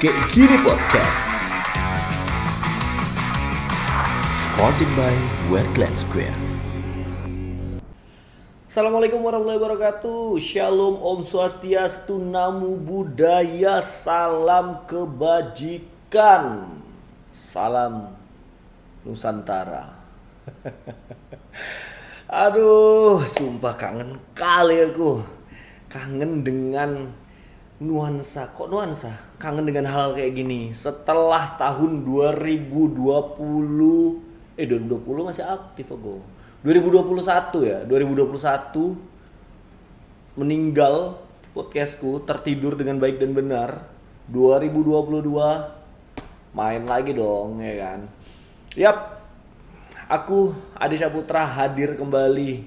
Kayak Gini Podcast. Supported by Wetland Square. Assalamualaikum warahmatullahi wabarakatuh. Shalom Om Swastiastu Namo Buddhaya. Salam Kebajikan. Salam Nusantara. Aduh, sumpah kangen kali aku. Kangen dengan nuansa kok nuansa? Kangen dengan hal, kayak gini. Setelah tahun 2020 eh 2020 masih aktif aku. 2021 ya 2021 meninggal podcastku tertidur dengan baik dan benar. 2022 main lagi dong ya kan? Yap aku Adi Saputra hadir kembali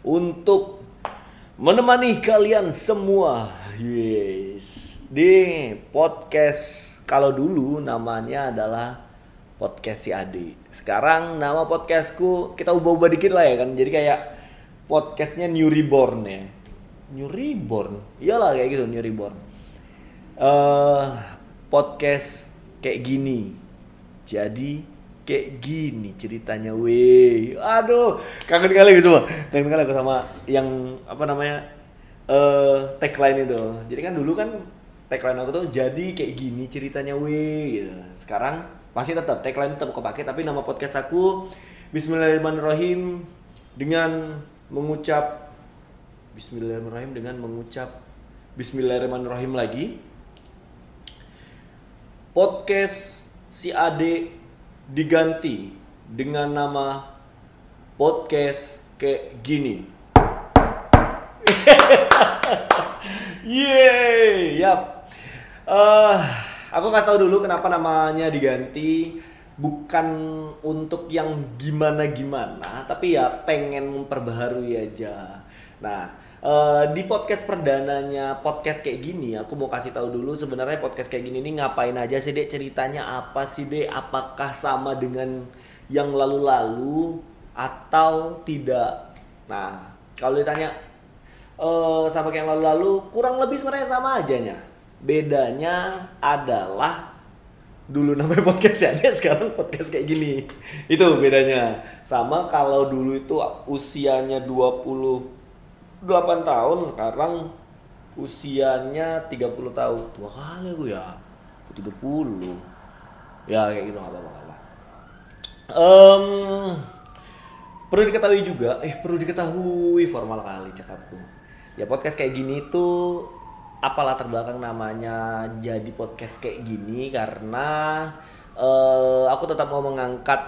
untuk menemani kalian semua Yes. Di podcast kalau dulu namanya adalah podcast si Ade. Sekarang nama podcastku kita ubah-ubah dikit lah ya kan. Jadi kayak podcastnya New Reborn ya. New Reborn. Iyalah kayak gitu New Reborn. Uh, podcast kayak gini. Jadi kayak gini ceritanya weh. Aduh, kangen kali gitu. Kangen kali aku sama yang apa namanya? Uh, tagline itu. Jadi kan dulu kan tagline aku tuh jadi kayak gini ceritanya we gitu. Sekarang masih tetap tagline tetap kepake tapi nama podcast aku Bismillahirrahmanirrahim dengan mengucap Bismillahirrahmanirrahim dengan mengucap Bismillahirrahmanirrahim lagi. Podcast si Ade diganti dengan nama podcast kayak gini Yeay, yap. Uh, aku nggak tahu dulu kenapa namanya diganti. Bukan untuk yang gimana-gimana, tapi ya pengen memperbaharui aja. Nah, uh, di podcast perdananya podcast kayak gini, aku mau kasih tahu dulu sebenarnya podcast kayak gini ini ngapain aja sih dek ceritanya apa sih dek? Apakah sama dengan yang lalu-lalu atau tidak? Nah, kalau ditanya uh, sama kayak yang lalu-lalu kurang lebih sebenarnya sama aja nya. Bedanya adalah dulu namanya podcast ya, dia sekarang podcast kayak gini. Itu bedanya. Sama kalau dulu itu usianya 28 tahun, sekarang usianya 30 tahun. Dua kali gue ya. 30. Ya kayak gitu apa-apa. Um, perlu diketahui juga, eh perlu diketahui formal kali cakapku ya podcast kayak gini tuh apa latar belakang namanya jadi podcast kayak gini? Karena uh, aku tetap mau mengangkat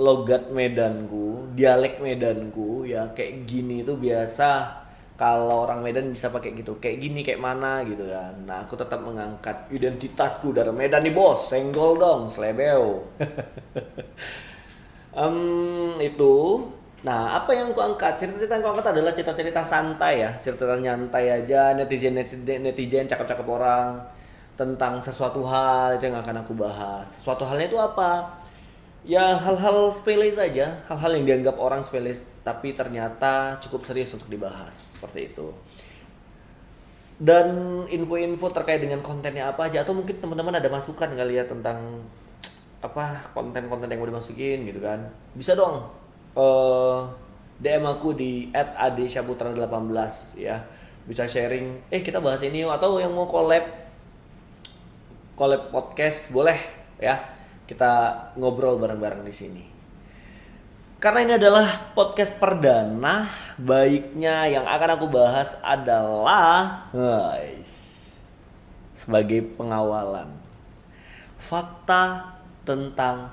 logat Medanku, dialek Medanku ya. Kayak gini tuh biasa kalau orang Medan bisa pakai gitu. Kayak gini kayak mana gitu ya nah aku tetap mengangkat identitasku dari Medan nih bos. Senggol dong slebeo um, itu Nah, apa yang ku angkat? Cerita-cerita yang ku angkat adalah cerita-cerita santai ya, cerita nyantai aja, netizen netizen, netizen cakep-cakep orang tentang sesuatu hal itu yang akan aku bahas. Sesuatu halnya itu apa? Ya hal-hal sepele saja, hal-hal yang dianggap orang sepele tapi ternyata cukup serius untuk dibahas seperti itu. Dan info-info terkait dengan kontennya apa aja atau mungkin teman-teman ada masukan kali ya tentang apa konten-konten yang mau dimasukin gitu kan. Bisa dong uh, eh, DM aku di @adesyaputra18 ya. Bisa sharing, eh kita bahas ini yuk atau yang mau collab collab podcast boleh ya. Kita ngobrol bareng-bareng di sini. Karena ini adalah podcast perdana, baiknya yang akan aku bahas adalah guys, sebagai pengawalan fakta tentang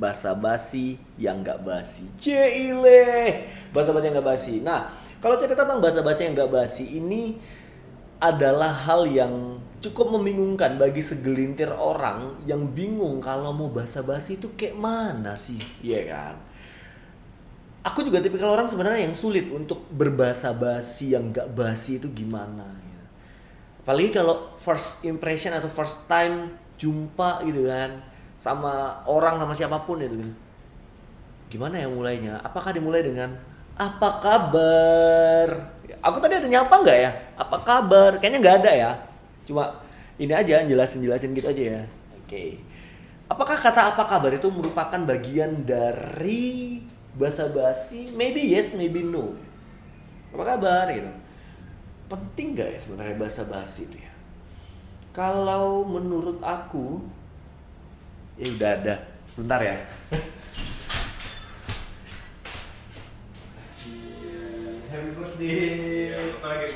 basa-basi yang gak basi. Cile, basa-basi yang gak basi. Nah, kalau cerita tentang basa-basi yang gak basi ini adalah hal yang cukup membingungkan bagi segelintir orang yang bingung kalau mau basa-basi itu kayak mana sih, iya kan? Aku juga tipikal orang sebenarnya yang sulit untuk berbahasa basi yang gak basi itu gimana. Ya. Apalagi kalau first impression atau first time jumpa gitu kan sama orang sama siapa pun itu gitu. Gimana yang mulainya? Apakah dimulai dengan apa kabar? Aku tadi ada nyapa nggak ya? Apa kabar? Kayaknya nggak ada ya. Cuma ini aja jelasin jelasin gitu aja ya oke apakah kata apa kabar itu merupakan bagian dari bahasa basi maybe yes maybe no apa kabar gitu penting gak ya sebenarnya bahasa basi itu ya kalau menurut aku ya udah ada sebentar ya Happy birthday. Aku lagi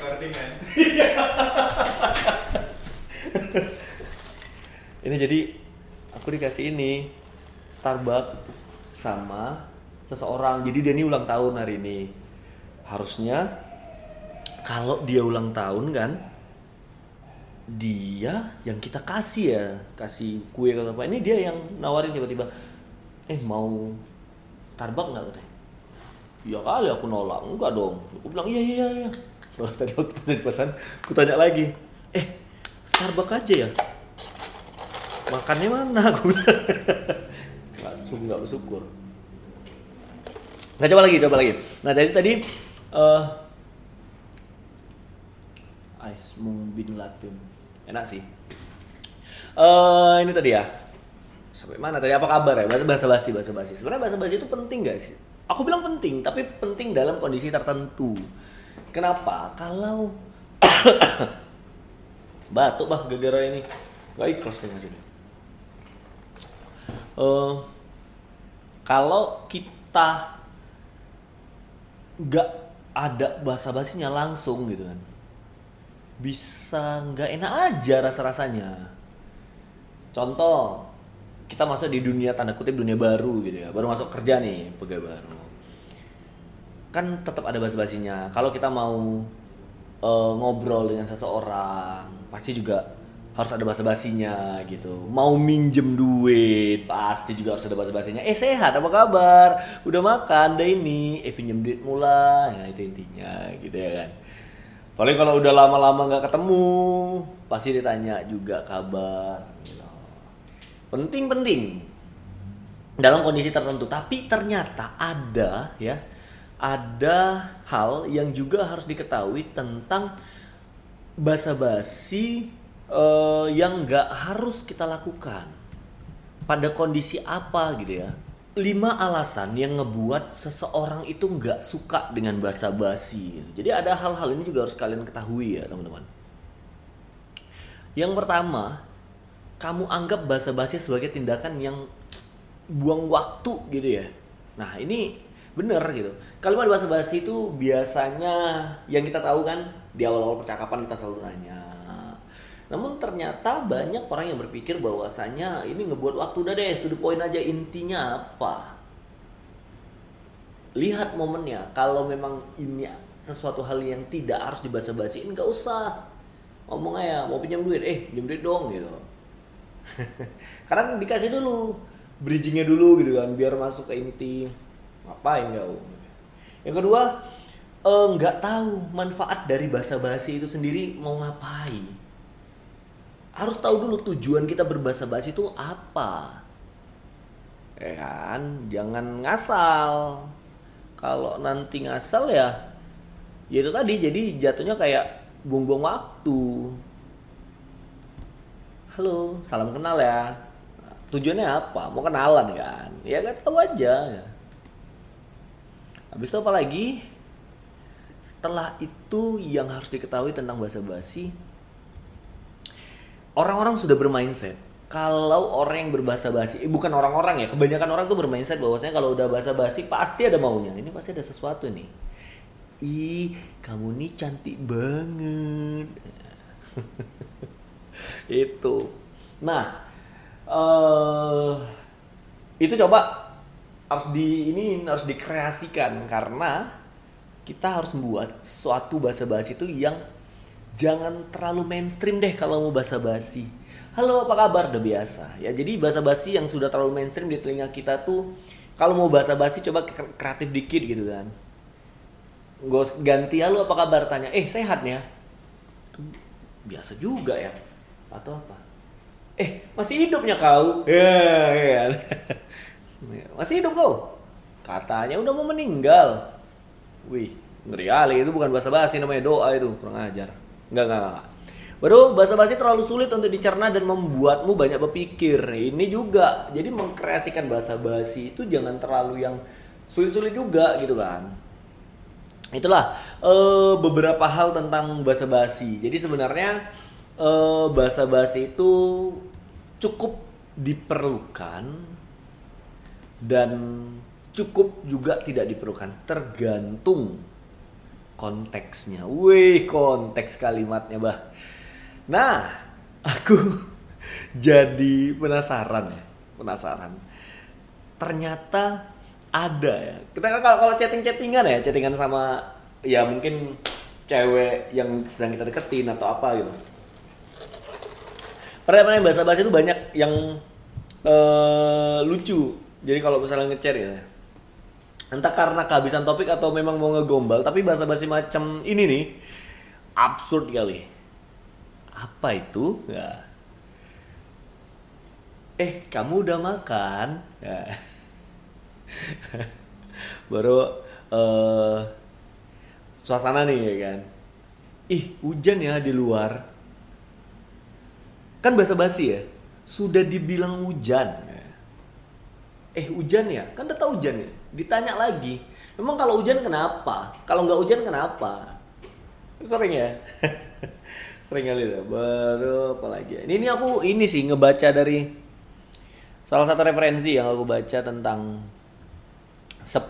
ini jadi aku dikasih ini Starbucks sama seseorang. Jadi dia ini ulang tahun hari ini. Harusnya kalau dia ulang tahun kan dia yang kita kasih ya, kasih kue atau apa. Ini dia yang nawarin tiba-tiba eh mau Starbucks nggak katanya? Iya kali aku nolak, enggak dong. Aku bilang iya iya iya. Soalnya tadi waktu pesan pesan, aku tanya lagi, eh Starbucks aja ya? Makannya mana? Aku bilang. Nggak bersyukur, nggak bersyukur. Nah coba lagi, coba lagi. Nah jadi tadi eh Ais bin Latin, enak sih. Eh ini tadi ya. Sampai mana tadi apa kabar ya? Bahasa basi, bahasa basi. Sebenarnya bahasa basi itu penting gak sih? Aku bilang penting, tapi penting dalam kondisi tertentu. Kenapa? Kalau batuk bah gara-gara ini nggak ikhlas sini. Eh, kalau kita nggak ada bahasa basinya langsung gitu kan, bisa nggak enak aja rasa rasanya. Contoh, kita masuk di dunia tanda kutip dunia baru gitu ya. Baru masuk kerja nih pegawai baru. Kan tetap ada bahasa basinya kalau kita mau eh, ngobrol dengan seseorang pasti juga harus ada bahasa basinya gitu. Mau minjem duit pasti juga harus ada bahasa basinya eh sehat apa kabar? Udah makan deh ini. Eh pinjem duit mula. Ya itu intinya gitu ya kan paling kalau udah lama-lama nggak ketemu pasti ditanya juga kabar penting-penting. Dalam kondisi tertentu. Tapi ternyata ada ya ada hal yang juga harus diketahui tentang basa-basi eh, yang nggak harus kita lakukan. Pada kondisi apa gitu ya lima alasan yang ngebuat seseorang itu nggak suka dengan basa-basi jadi ada hal-hal ini juga harus kalian ketahui ya teman-teman yang pertama kamu anggap basa-basi sebagai tindakan yang buang waktu gitu ya. Nah ini bener gitu. Kalimat basa-basi itu biasanya yang kita tahu kan di awal-awal percakapan kita selalu nanya. Namun ternyata banyak orang yang berpikir bahwasanya ini ngebuat waktu udah deh, to the point aja intinya apa. Lihat momennya, kalau memang ini sesuatu hal yang tidak harus dibasa-basiin nggak usah. Ngomong aja, mau pinjam duit, eh pinjam duit dong gitu. Karena dikasih dulu bridgingnya dulu gitu kan biar masuk ke inti ngapain kau yang kedua eh, nggak tahu manfaat dari bahasa basi itu sendiri mau ngapain harus tahu dulu tujuan kita berbahasa basi itu apa. Ya kan? Jangan ngasal. Kalau nanti ngasal ya ya itu tadi. Jadi jatuhnya kayak buang-buang waktu. Halo salam kenal ya. Tujuannya apa? Mau kenalan kan? Ya kan tahu aja. Habis itu apa lagi? Setelah itu yang harus diketahui tentang bahasa basi orang-orang sudah bermindset. Kalau orang yang berbahasa basi eh, bukan orang-orang ya kebanyakan orang tuh bermindset bahwasanya kalau udah bahasa basi pasti ada maunya. Ini pasti ada sesuatu nih. Ih kamu nih cantik banget. Itu. Nah eh itu coba harus di ini harus dikreasikan karena kita harus membuat suatu bahasa basi itu yang jangan terlalu mainstream deh kalau mau bahasa basi. Halo apa kabar? Udah biasa ya. Jadi bahasa basi yang sudah terlalu mainstream di telinga kita tuh kalau mau bahasa basi coba kreatif dikit gitu kan. Gak ganti halo apa kabar tanya, eh sehat ya? Biasa juga ya. Atau apa? Eh masih hidupnya kau? Ya, ya. masih hidup kau? Katanya udah mau meninggal. Wih, ngeri kali itu bukan bahasa basi namanya doa itu kurang ajar. Enggak, enggak, enggak. Baru bahasa basi terlalu sulit untuk dicerna dan membuatmu banyak berpikir. Ini juga. Jadi mengkreasikan bahasa basi itu jangan terlalu yang sulit-sulit juga gitu kan. Itulah uh, beberapa hal tentang bahasa basi. Jadi sebenarnya uh, bahasa basi itu cukup diperlukan dan cukup juga tidak diperlukan tergantung konteksnya. Wih, konteks kalimatnya, Bah. Nah, aku jadi penasaran ya, penasaran. Ternyata ada ya. Kita kan kalau kalau chatting-chattingan ya, chattingan sama ya mungkin cewek yang sedang kita deketin atau apa gitu. Pertanyaan bahasa bahasa itu banyak yang uh, lucu. Jadi kalau misalnya ngechat ya, entah karena kehabisan topik atau memang mau ngegombal, tapi bahasa basi macam ini nih absurd kali apa itu? Ya. Eh, kamu udah makan? Ya. Baru uh, suasana nih ya kan. Ih, hujan ya di luar. Kan bahasa basi ya. Sudah dibilang hujan. Eh, hujan ya? Kan udah tahu hujan ya. Ditanya lagi. Memang kalau hujan kenapa? Kalau nggak hujan kenapa? Sering ya? sering kali tuh baru apa lagi ini ini aku ini sih ngebaca dari salah satu referensi yang aku baca tentang 10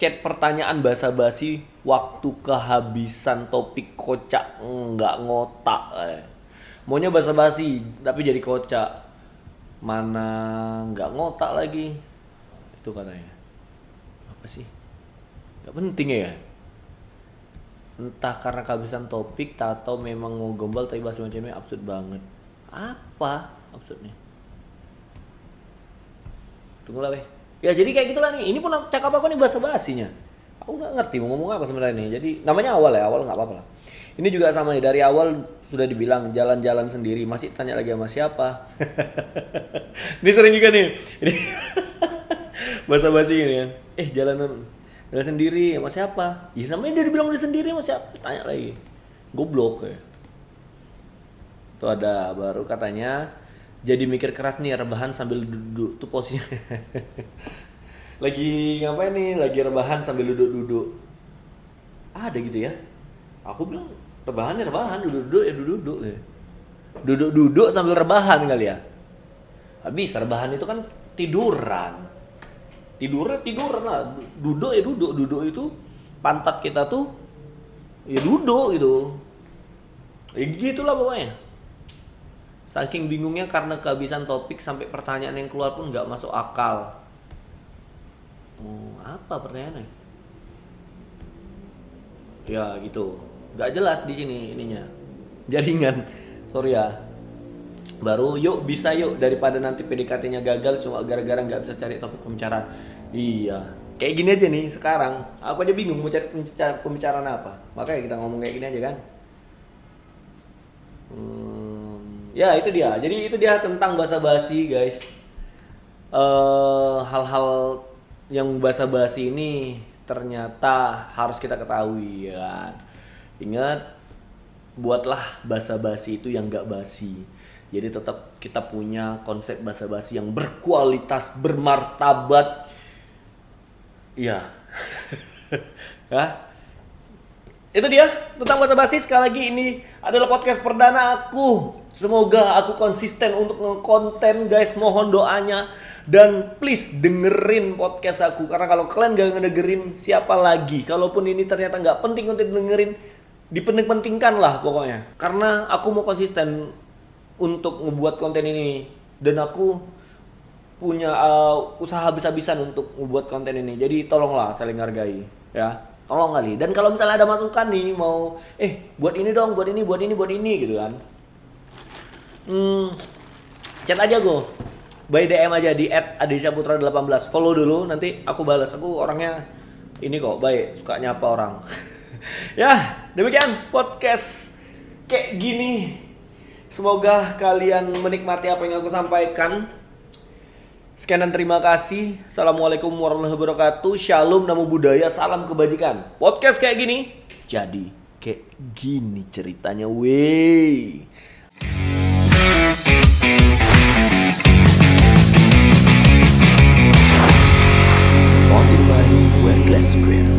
chat pertanyaan bahasa basi waktu kehabisan topik kocak nggak ngotak eh. maunya bahasa basi tapi jadi kocak mana nggak ngotak lagi itu katanya apa sih? Nggak penting ya? Entah karena kehabisan topik atau memang mau gombal tapi bahasa macamnya absurd banget. Apa absurdnya? Tunggu lah weh ya jadi kayak gitulah nih. Ini pun cakap aku nih bahasa basinya aku nggak ngerti mau ngomong apa sebenarnya nih. Jadi namanya awal ya awal nggak apa-apa lah. Ini juga sama nih. Dari awal sudah dibilang jalan-jalan sendiri. Masih tanya lagi sama siapa? Ini sering juga nih. Ini bahasa basi ini kan eh jalanan Jalan sendiri sama siapa? Ya namanya dia dibilang dia sendiri sama siapa? Tanya lagi. Goblok ya. Tuh ada baru katanya jadi mikir keras nih rebahan sambil duduk tuh posisinya. lagi ngapain nih? Lagi rebahan sambil duduk-duduk. Ada gitu ya? Aku bilang rebahan ya rebahan, duduk-duduk ya duduk-duduk ya. Duduk-duduk sambil rebahan kali ya. Habis rebahan itu kan tiduran tidur tidur lah duduk ya duduk duduk itu pantat kita tuh ya duduk gitu. Ya gitulah pokoknya. Saking bingungnya karena kehabisan topik sampai pertanyaan yang keluar pun nggak masuk akal. Oh, apa pertanyaannya? Ya gitu. Nggak jelas di sini ininya. Jaringan. Sorry ya baru yuk bisa yuk daripada nanti PDKT-nya gagal cuma gara-gara nggak bisa cari topik pembicaraan. Iya. Kayak gini aja nih sekarang. Aku aja bingung mau cari pembicaraan apa. Makanya kita ngomong kayak gini aja kan? Hmm, ya itu dia. Jadi itu dia tentang bahasa basi guys. Eh, hal-hal yang bahasa basi ini ternyata harus kita ketahui ya kan? Ingat buatlah bahasa basi itu yang gak basi jadi tetap kita punya konsep bahasa basi yang berkualitas, bermartabat. Iya. ya. Itu dia tentang bahasa basi sekali lagi ini adalah podcast perdana aku. Semoga aku konsisten untuk ngekonten guys. Mohon doanya dan please dengerin podcast aku karena kalau kalian gak ngedengerin siapa lagi. Kalaupun ini ternyata nggak penting untuk dengerin, dipenting-pentingkan lah pokoknya. Karena aku mau konsisten untuk membuat konten ini. Dan aku punya uh, usaha habis-habisan untuk membuat konten ini. Jadi tolonglah saling hargai ya. Tolong kali. Dan kalau misalnya ada masukan nih mau eh buat ini dong buat ini buat ini buat ini gitu kan. Hmm, chat aja gue by DM aja di @adisyaputra 18 follow dulu nanti aku balas aku orangnya ini kok baik. Suka nyapa orang. Ya demikian podcast kayak gini Semoga kalian menikmati apa yang aku sampaikan. Sekian dan terima kasih. Assalamualaikum warahmatullahi wabarakatuh. Shalom, namo budaya, salam kebajikan. Podcast kayak gini, jadi kayak gini ceritanya, wey. Spotify Wetlands Grill.